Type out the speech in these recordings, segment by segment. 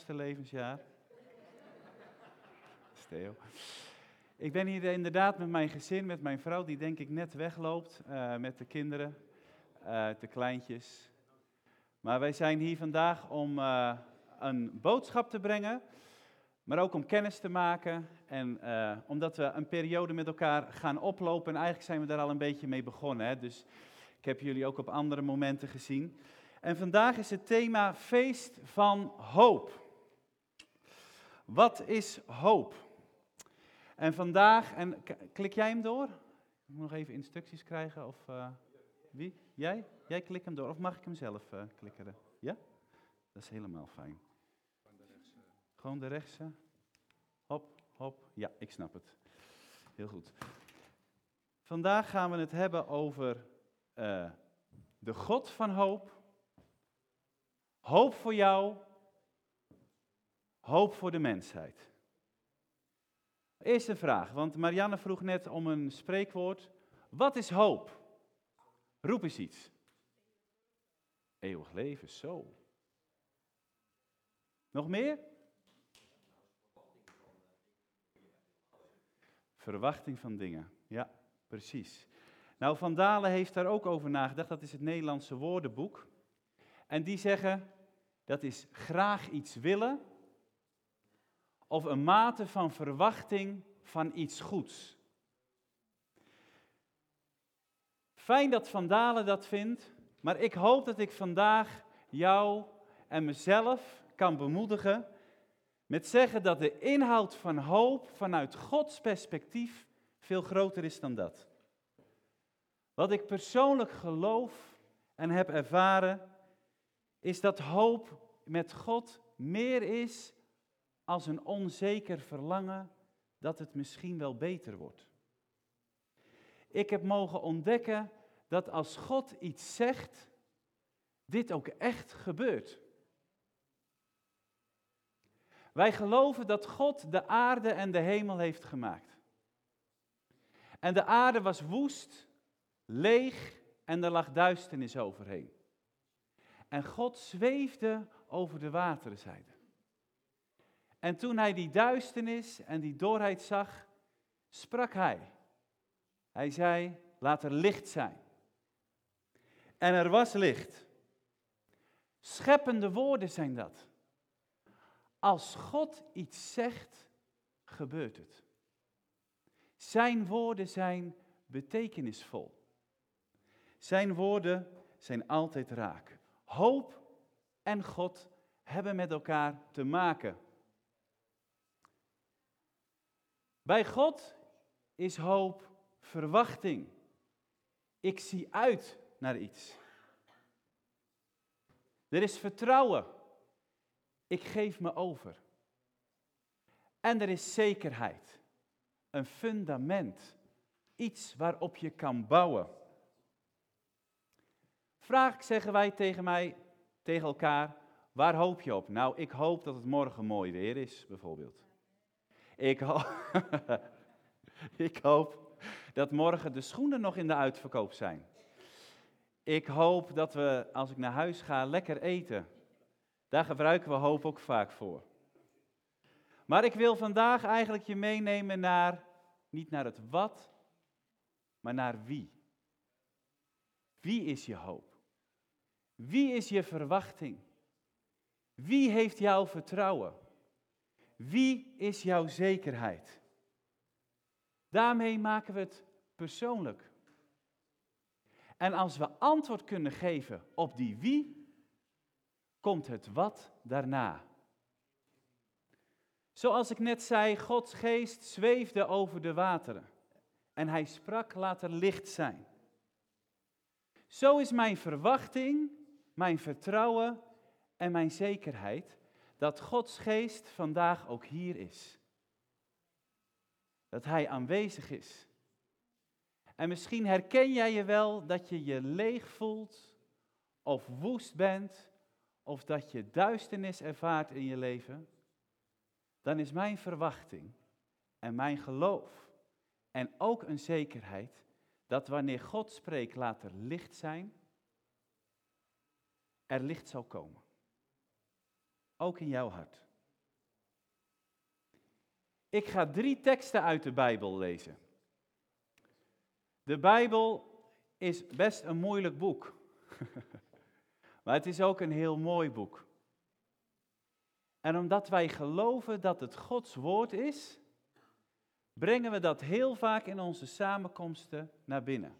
50ste levensjaar. Theo. Ik ben hier inderdaad met mijn gezin, met mijn vrouw, die denk ik net wegloopt, uh, met de kinderen, uh, de kleintjes. Maar wij zijn hier vandaag om uh, een boodschap te brengen, maar ook om kennis te maken. En omdat we een periode met elkaar gaan oplopen, en eigenlijk zijn we daar al een beetje mee begonnen. Hè? Dus ik heb jullie ook op andere momenten gezien. En vandaag is het thema feest van hoop. Wat is hoop? En vandaag, en klik jij hem door? Ik moet nog even instructies krijgen of uh, wie? Jij? Jij klikt hem door of mag ik hem zelf uh, klikken? Ja? Dat is helemaal fijn. Gewoon de rechtse. Hop, hop. Ja, ik snap het. Heel goed. Vandaag gaan we het hebben over uh, de God van hoop. Hoop voor jou. Hoop voor de mensheid. Eerste vraag, want Marianne vroeg net om een spreekwoord. Wat is hoop? Roep eens iets. Eeuwig leven, zo. Nog meer? Verwachting van dingen, ja, precies. Nou, Van Dalen heeft daar ook over nagedacht, dat is het Nederlandse woordenboek. En die zeggen, dat is graag iets willen, of een mate van verwachting van iets goeds. Fijn dat Van Dalen dat vindt, maar ik hoop dat ik vandaag jou en mezelf kan bemoedigen met zeggen dat de inhoud van hoop vanuit Gods perspectief veel groter is dan dat. Wat ik persoonlijk geloof en heb ervaren, is dat hoop met God meer is als een onzeker verlangen dat het misschien wel beter wordt. Ik heb mogen ontdekken dat als God iets zegt, dit ook echt gebeurt. Wij geloven dat God de aarde en de hemel heeft gemaakt. En de aarde was woest, leeg en er lag duisternis overheen. En God zweefde over de waterzijde. En toen hij die duisternis en die doorheid zag, sprak hij. Hij zei, laat er licht zijn. En er was licht. Scheppende woorden zijn dat. Als God iets zegt, gebeurt het. Zijn woorden zijn betekenisvol. Zijn woorden zijn altijd raak. Hoop en God hebben met elkaar te maken. Bij God is hoop verwachting. Ik zie uit naar iets. Er is vertrouwen. Ik geef me over. En er is zekerheid. Een fundament. Iets waarop je kan bouwen. Vraag zeggen wij tegen mij, tegen elkaar, waar hoop je op? Nou, ik hoop dat het morgen mooi weer is, bijvoorbeeld. Ik, ik hoop dat morgen de schoenen nog in de uitverkoop zijn. Ik hoop dat we, als ik naar huis ga, lekker eten. Daar gebruiken we hoop ook vaak voor. Maar ik wil vandaag eigenlijk je meenemen naar, niet naar het wat, maar naar wie. Wie is je hoop? Wie is je verwachting? Wie heeft jouw vertrouwen? Wie is jouw zekerheid? Daarmee maken we het persoonlijk. En als we antwoord kunnen geven op die wie, komt het wat daarna. Zoals ik net zei, Gods geest zweefde over de wateren. En hij sprak, laat er licht zijn. Zo is mijn verwachting, mijn vertrouwen en mijn zekerheid dat Gods geest vandaag ook hier is. Dat Hij aanwezig is. En misschien herken jij je wel dat je je leeg voelt, of woest bent, of dat je duisternis ervaart in je leven. Dan is mijn verwachting en mijn geloof en ook een zekerheid dat wanneer God spreekt, laat er licht zijn, er licht zal komen. Ook in jouw hart. Ik ga drie teksten uit de Bijbel lezen. De Bijbel is best een moeilijk boek. maar het is ook een heel mooi boek. En omdat wij geloven dat het Gods woord is, brengen we dat heel vaak in onze samenkomsten naar binnen.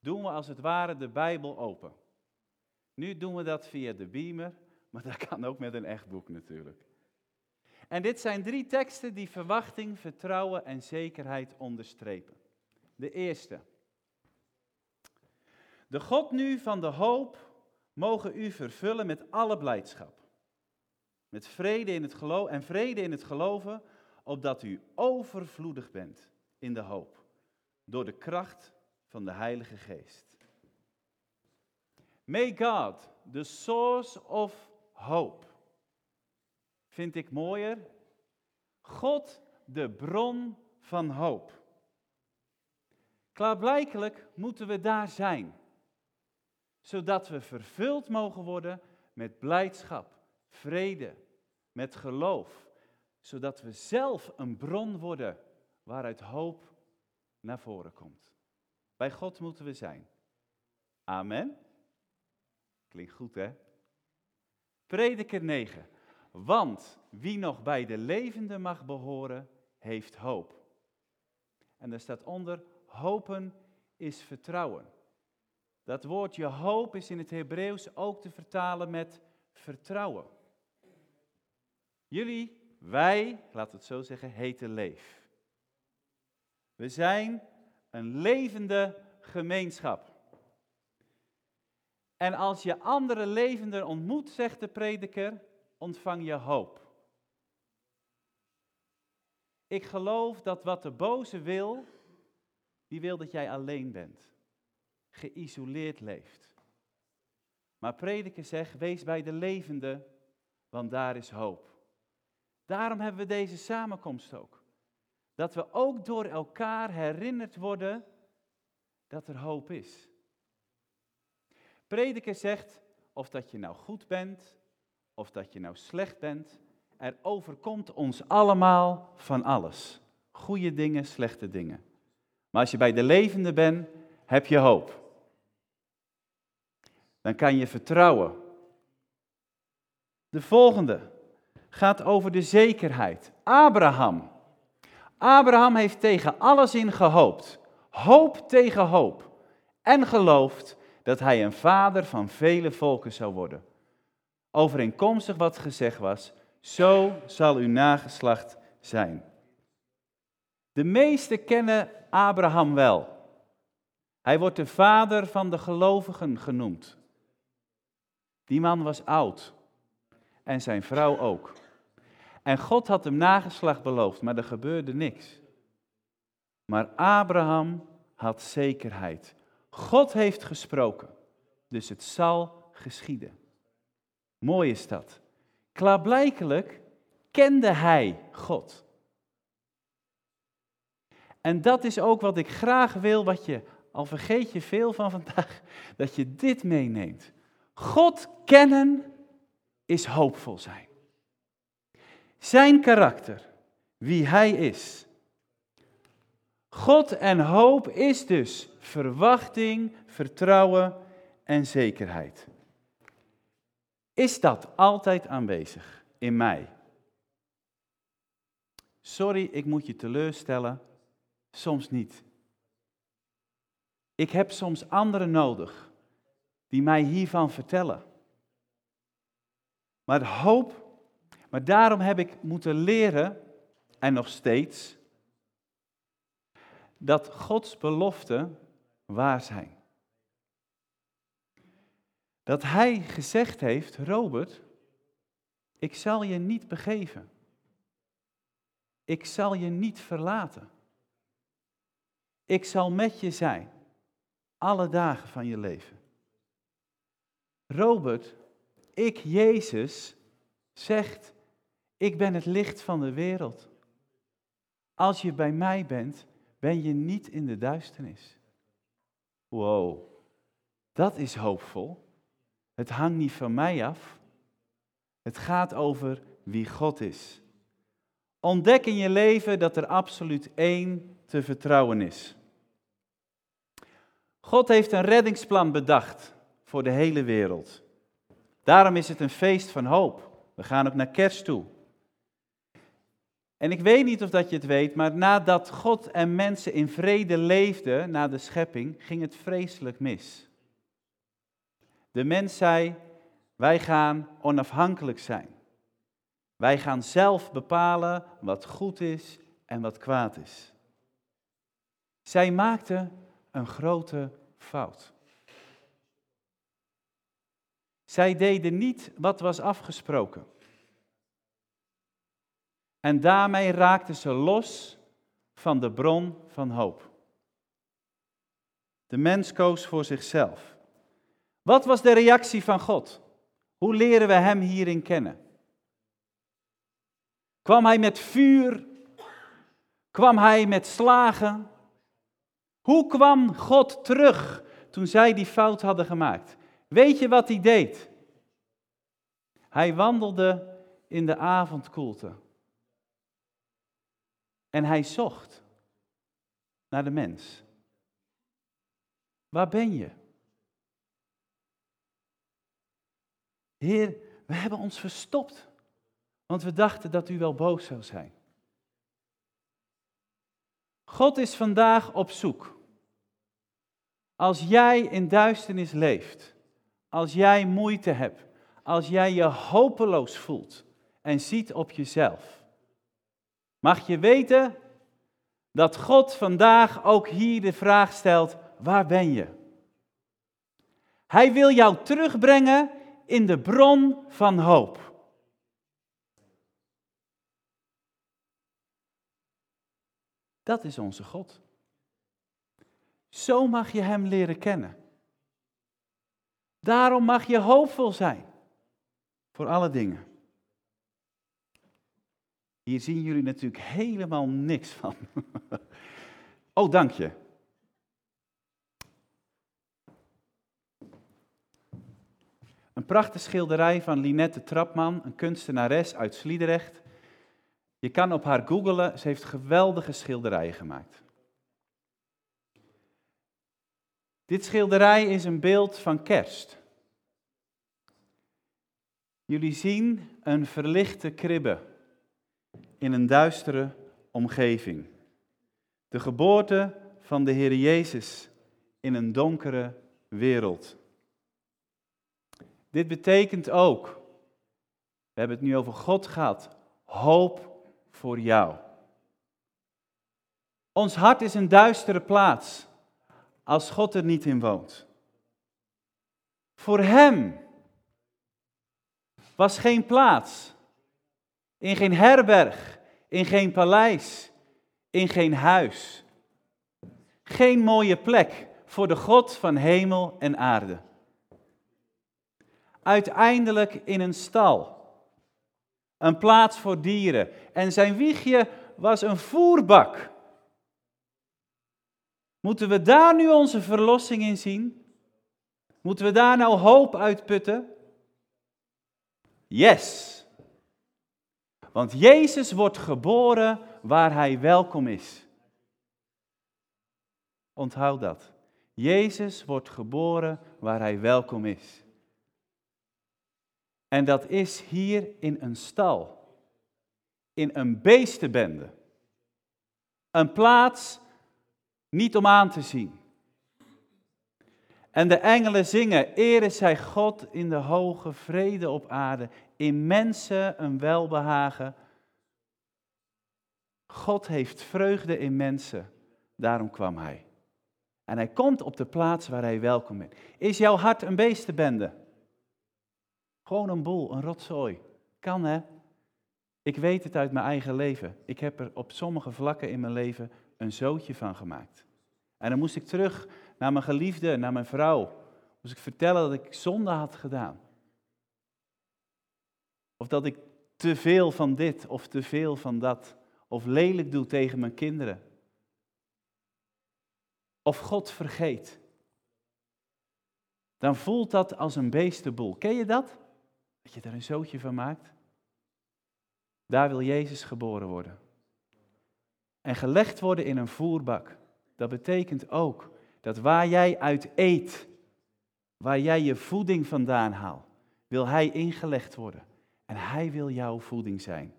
Doen we als het ware de Bijbel open. Nu doen we dat via de beamer, maar dat kan ook met een echt boek natuurlijk. En dit zijn drie teksten die verwachting, vertrouwen en zekerheid onderstrepen. De eerste. De God nu van de hoop mogen u vervullen met alle blijdschap. Met vrede in het geloof en vrede in het geloven, opdat u overvloedig bent in de hoop. Door de kracht van de Heilige Geest. May God, the source of hope. Vind ik mooier. God, de bron van hoop. Klaarblijkelijk moeten we daar zijn, zodat we vervuld mogen worden met blijdschap, vrede, met geloof, zodat we zelf een bron worden waaruit hoop naar voren komt. Bij God moeten we zijn. Amen. Klinkt goed, hè? Prediker 9. Want wie nog bij de levenden mag behoren, heeft hoop. En er staat onder, hopen is vertrouwen. Dat woordje hoop is in het Hebreeuws ook te vertalen met vertrouwen. Jullie, wij, laat het zo zeggen, heten leef. We zijn een levende gemeenschap. En als je andere levenden ontmoet, zegt de prediker, ontvang je hoop. Ik geloof dat wat de boze wil, die wil dat jij alleen bent, geïsoleerd leeft. Maar prediker zegt, wees bij de levende, want daar is hoop. Daarom hebben we deze samenkomst ook. Dat we ook door elkaar herinnerd worden dat er hoop is. Prediker zegt, of dat je nou goed bent, of dat je nou slecht bent, er overkomt ons allemaal van alles. Goede dingen, slechte dingen. Maar als je bij de levende bent, heb je hoop. Dan kan je vertrouwen. De volgende gaat over de zekerheid. Abraham. Abraham heeft tegen alles in gehoopt. Hoop tegen hoop. En gelooft dat hij een vader van vele volken zou worden. Overeenkomstig wat gezegd was, zo zal uw nageslacht zijn. De meesten kennen Abraham wel. Hij wordt de vader van de gelovigen genoemd. Die man was oud en zijn vrouw ook. En God had hem nageslacht beloofd, maar er gebeurde niks. Maar Abraham had zekerheid. God heeft gesproken, dus het zal geschieden. Mooi is dat. Klaarblijkelijk kende hij God. En dat is ook wat ik graag wil, wat je, al vergeet je veel van vandaag, dat je dit meeneemt. God kennen is hoopvol zijn. Zijn karakter, wie hij is. God en hoop is dus verwachting, vertrouwen en zekerheid. Is dat altijd aanwezig in mij? Sorry, ik moet je teleurstellen, soms niet. Ik heb soms anderen nodig die mij hiervan vertellen. Maar hoop, maar daarom heb ik moeten leren, en nog steeds, dat Gods beloften waar zijn. Dat Hij gezegd heeft, Robert, ik zal je niet begeven. Ik zal je niet verlaten. Ik zal met je zijn, alle dagen van je leven. Robert, ik, Jezus, zegt, ik ben het licht van de wereld. Als je bij mij bent, ben je niet in de duisternis. Wow, dat is hoopvol. Het hangt niet van mij af. Het gaat over wie God is. Ontdek in je leven dat er absoluut één te vertrouwen is. God heeft een reddingsplan bedacht voor de hele wereld. Daarom is het een feest van hoop. We gaan ook naar kerst toe. En ik weet niet of dat je het weet, maar nadat God en mensen in vrede leefden na de schepping, ging het vreselijk mis. De mens zei, wij gaan onafhankelijk zijn. Wij gaan zelf bepalen wat goed is en wat kwaad is. Zij maakten een grote fout. Zij deden niet wat was afgesproken. En daarmee raakten ze los van de bron van hoop. De mens koos voor zichzelf. Wat was de reactie van God? Hoe leren we Hem hierin kennen? Kwam Hij met vuur? Kwam Hij met slagen? Hoe kwam God terug toen zij die fout hadden gemaakt? Weet je wat hij deed? Hij wandelde in de avondkoelte. En hij zocht naar de mens. Waar ben je? Heer, we hebben ons verstopt, want we dachten dat u wel boos zou zijn. God is vandaag op zoek. Als jij in duisternis leeft, als jij moeite hebt, als jij je hopeloos voelt en ziet op jezelf, mag je weten dat God vandaag ook hier de vraag stelt, waar ben je? Hij wil jou terugbrengen in de bron van hoop. Dat is onze God. Zo mag je Hem leren kennen. Daarom mag je hoopvol zijn voor alle dingen. Hier zien jullie natuurlijk helemaal niks van. Oh, dank je. Een prachtige schilderij van Linette Trapman, een kunstenares uit Sliedrecht. Je kan op haar googelen, ze heeft geweldige schilderijen gemaakt. Dit schilderij is een beeld van kerst. Jullie zien een verlichte kribbe in een duistere omgeving. De geboorte van de Heer Jezus in een donkere wereld. Dit betekent ook, we hebben het nu over God gehad, hoop voor jou. Ons hart is een duistere plaats als God er niet in woont. Voor Hem was geen plaats, in geen herberg, in geen paleis, in geen huis. Geen mooie plek voor de God van hemel en aarde. Uiteindelijk in een stal. Een plaats voor dieren. En zijn wiegje was een voerbak. Moeten we daar nu onze verlossing in zien? Moeten we daar nou hoop uitputten? Yes. Want Jezus wordt geboren waar hij welkom is. Onthoud dat. Jezus wordt geboren waar hij welkom is. En dat is hier in een stal, in een beestenbende. Een plaats niet om aan te zien. En de engelen zingen, ere zij God in de hoge vrede op aarde, in mensen een welbehagen. God heeft vreugde in mensen, daarom kwam hij. En hij komt op de plaats waar hij welkom is. Is jouw hart een beestenbende? Gewoon een boel, een rotzooi. Kan hè? Ik weet het uit mijn eigen leven. Ik heb er op sommige vlakken in mijn leven een zootje van gemaakt. En dan moest ik terug naar mijn geliefde, naar mijn vrouw. Moest ik vertellen dat ik zonde had gedaan. Of dat ik te veel van dit of te veel van dat. Of lelijk doe tegen mijn kinderen. Of God vergeet. Dan voelt dat als een beestenboel. Ken je dat? Dat je er een zootje van maakt? Daar wil Jezus geboren worden. En gelegd worden in een voerbak. Dat betekent ook dat waar jij uit eet, waar jij je voeding vandaan haalt, wil Hij ingelegd worden. En Hij wil jouw voeding zijn.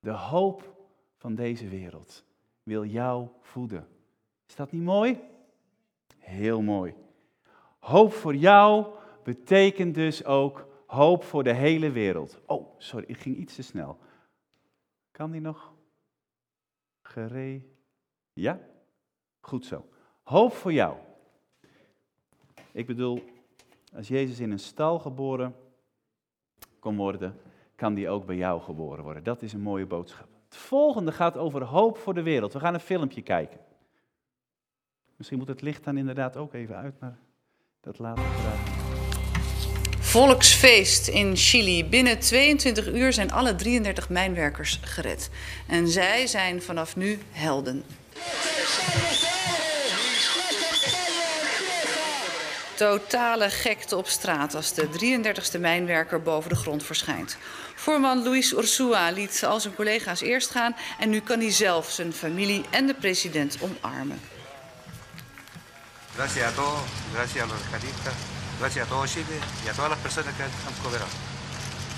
De hoop van deze wereld wil jou voeden. Is dat niet mooi? Heel mooi. Hoop voor jou betekent dus ook hoop voor de hele wereld. Oh, sorry, ik ging iets te snel. Kan die nog? Gere. Ja? Goed zo. Hoop voor jou. Ik bedoel, als Jezus in een stal geboren kon kan die ook bij jou geboren worden. Dat is een mooie boodschap. Het volgende gaat over hoop voor de wereld. We gaan een filmpje kijken. Misschien moet het licht dan inderdaad ook even uit, maar dat later graag. Volksfeest in Chili. Binnen 22 uur zijn alle 33 mijnwerkers gered. En zij zijn vanaf nu helden. Totale gekte op straat als de 33ste mijnwerker boven de grond verschijnt. Voorman Luis Ursua liet al zijn collega's eerst gaan en nu kan hij zelf zijn familie en de president omarmen. Gracias a todos, gracias a los rescatistas, gracias a todo Chile y a todas las personas que han cooperado.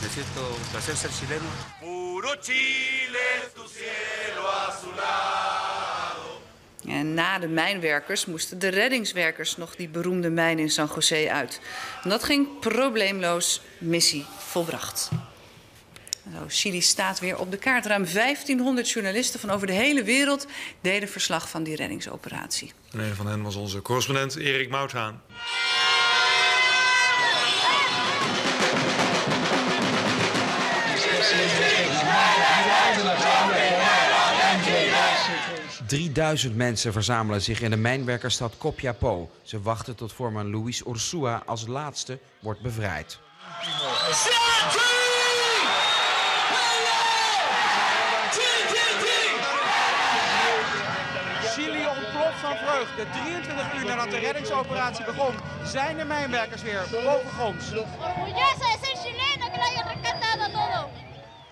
Me siento un placer ser chileno. Puro Chile, tu cielo azulado. En na de mijnwerkers moesten de reddingswerkers nog die beroemde mijn in San José uit. En dat ging probleemloos, missie volbracht. Zo, Chili staat weer op de kaart. Ruim 1500 journalisten van over de hele wereld deden verslag van die reddingsoperatie. En een van hen was onze correspondent Erik Mouthaan. Drieduizend mensen verzamelen zich in de mijnwerkerstad Copiapó. Ze wachten tot voorman Luis Ursua als laatste wordt bevrijd. Chili ontploft van vreugde. 23 uur nadat de reddingsoperatie begon, zijn de mijnwerkers weer bovengronds. Orgullosa de ser chileno que lo hayan rescatado todo.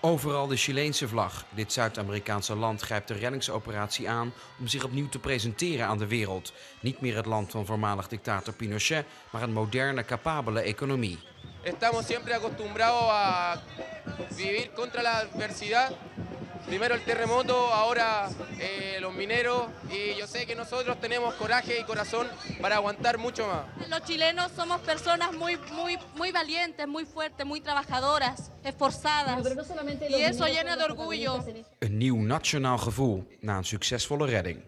Overal de Chileense vlag. Dit Zuid-Amerikaanse land grijpt de reddingsoperatie aan om zich opnieuw te presenteren aan de wereld. Niet meer het land van voormalig dictator Pinochet, maar een moderne, capabele economie. Estamos siempre acostumbrados a vivir contra la adversidad. Primero el terremoto, ahora eh, los mineros. Y yo sé que nosotros tenemos coraje y corazón para aguantar mucho más. Los chilenos somos personas muy, muy, muy valientes, muy fuertes, muy trabajadoras, esforzadas. Y eso llena de orgullo. Een nieuw nationaal gevoel na een succesvolle redding.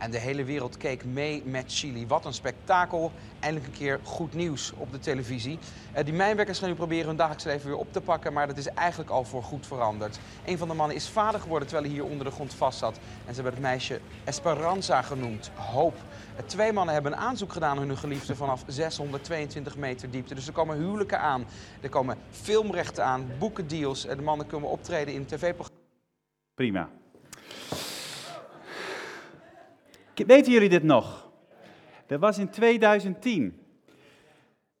En de hele wereld keek mee met Chili. Wat een spektakel. Eindelijk een keer goed nieuws op de televisie. Eh, die mijnwerkers gaan nu proberen hun dagelijks leven weer op te pakken, maar dat is eigenlijk al voor goed veranderd. Een van de mannen is vader geworden terwijl hij hier onder de grond vast zat. En ze hebben het meisje Esperanza genoemd, hoop. Eh, Twee mannen hebben een aanzoek gedaan aan hun geliefde vanaf 622 meter diepte. Dus er komen huwelijken aan, er komen filmrechten aan, boekendeals. En de mannen kunnen optreden in tv-programma's. Prima. Weten jullie dit nog? Dat was in 2010.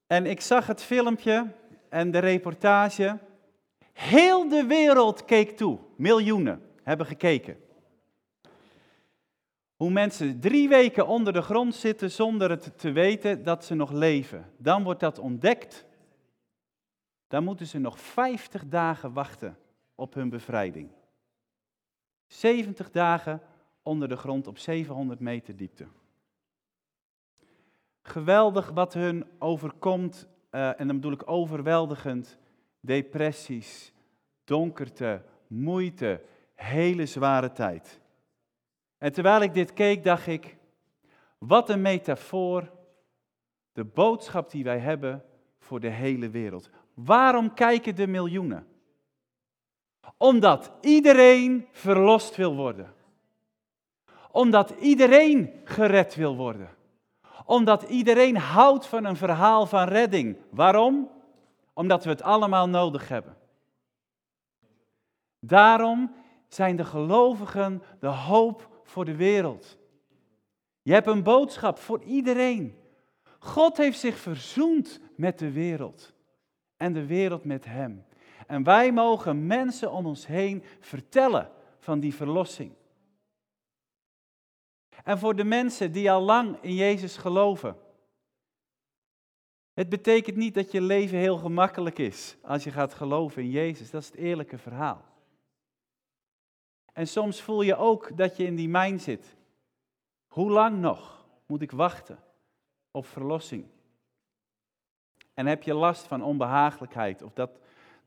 En ik zag het filmpje en de reportage. Heel de wereld keek toe. Miljoenen hebben gekeken. Hoe mensen drie weken onder de grond zitten zonder het te weten dat ze nog leven. Dan wordt dat ontdekt. Dan moeten ze nog 50 dagen wachten op hun bevrijding. 70 dagen onder de grond op 700 meter diepte. Geweldig wat hun overkomt, eh, en dan bedoel ik overweldigend, depressies, donkerte, moeite, hele zware tijd. En terwijl ik dit keek, dacht ik, wat een metafoor, de boodschap die wij hebben voor de hele wereld. Waarom kijken de miljoenen? Omdat iedereen verlost wil worden. Omdat iedereen gered wil worden. Omdat iedereen houdt van een verhaal van redding. Waarom? Omdat we het allemaal nodig hebben. Daarom zijn de gelovigen de hoop voor de wereld. Je hebt een boodschap voor iedereen. God heeft zich verzoend met de wereld en de wereld met hem. En wij mogen mensen om ons heen vertellen van die verlossing. En voor de mensen die al lang in Jezus geloven. Het betekent niet dat je leven heel gemakkelijk is als je gaat geloven in Jezus. Dat is het eerlijke verhaal. En soms voel je ook dat je in die mijn zit. Hoe lang nog moet ik wachten op verlossing? En heb je last van onbehagelijkheid of dat,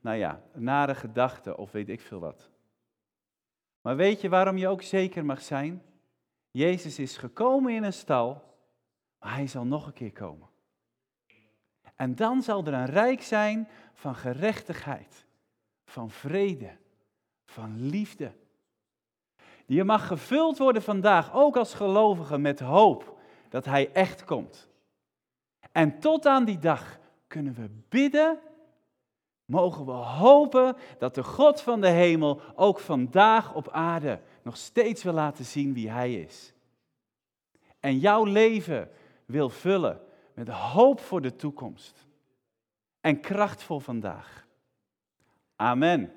nou ja, nare gedachten of weet ik veel wat. Maar weet je waarom je ook zeker mag zijn? Jezus is gekomen in een stal, maar hij zal nog een keer komen. En dan zal er een rijk zijn van gerechtigheid, van vrede, van liefde. Je mag gevuld worden vandaag, ook als gelovige, met hoop dat Hij echt komt. En tot aan die dag kunnen we bidden, mogen we hopen dat de God van de hemel ook vandaag op aarde nog steeds wil laten zien wie Hij is. En jouw leven wil vullen met hoop voor de toekomst en kracht voor vandaag. Amen.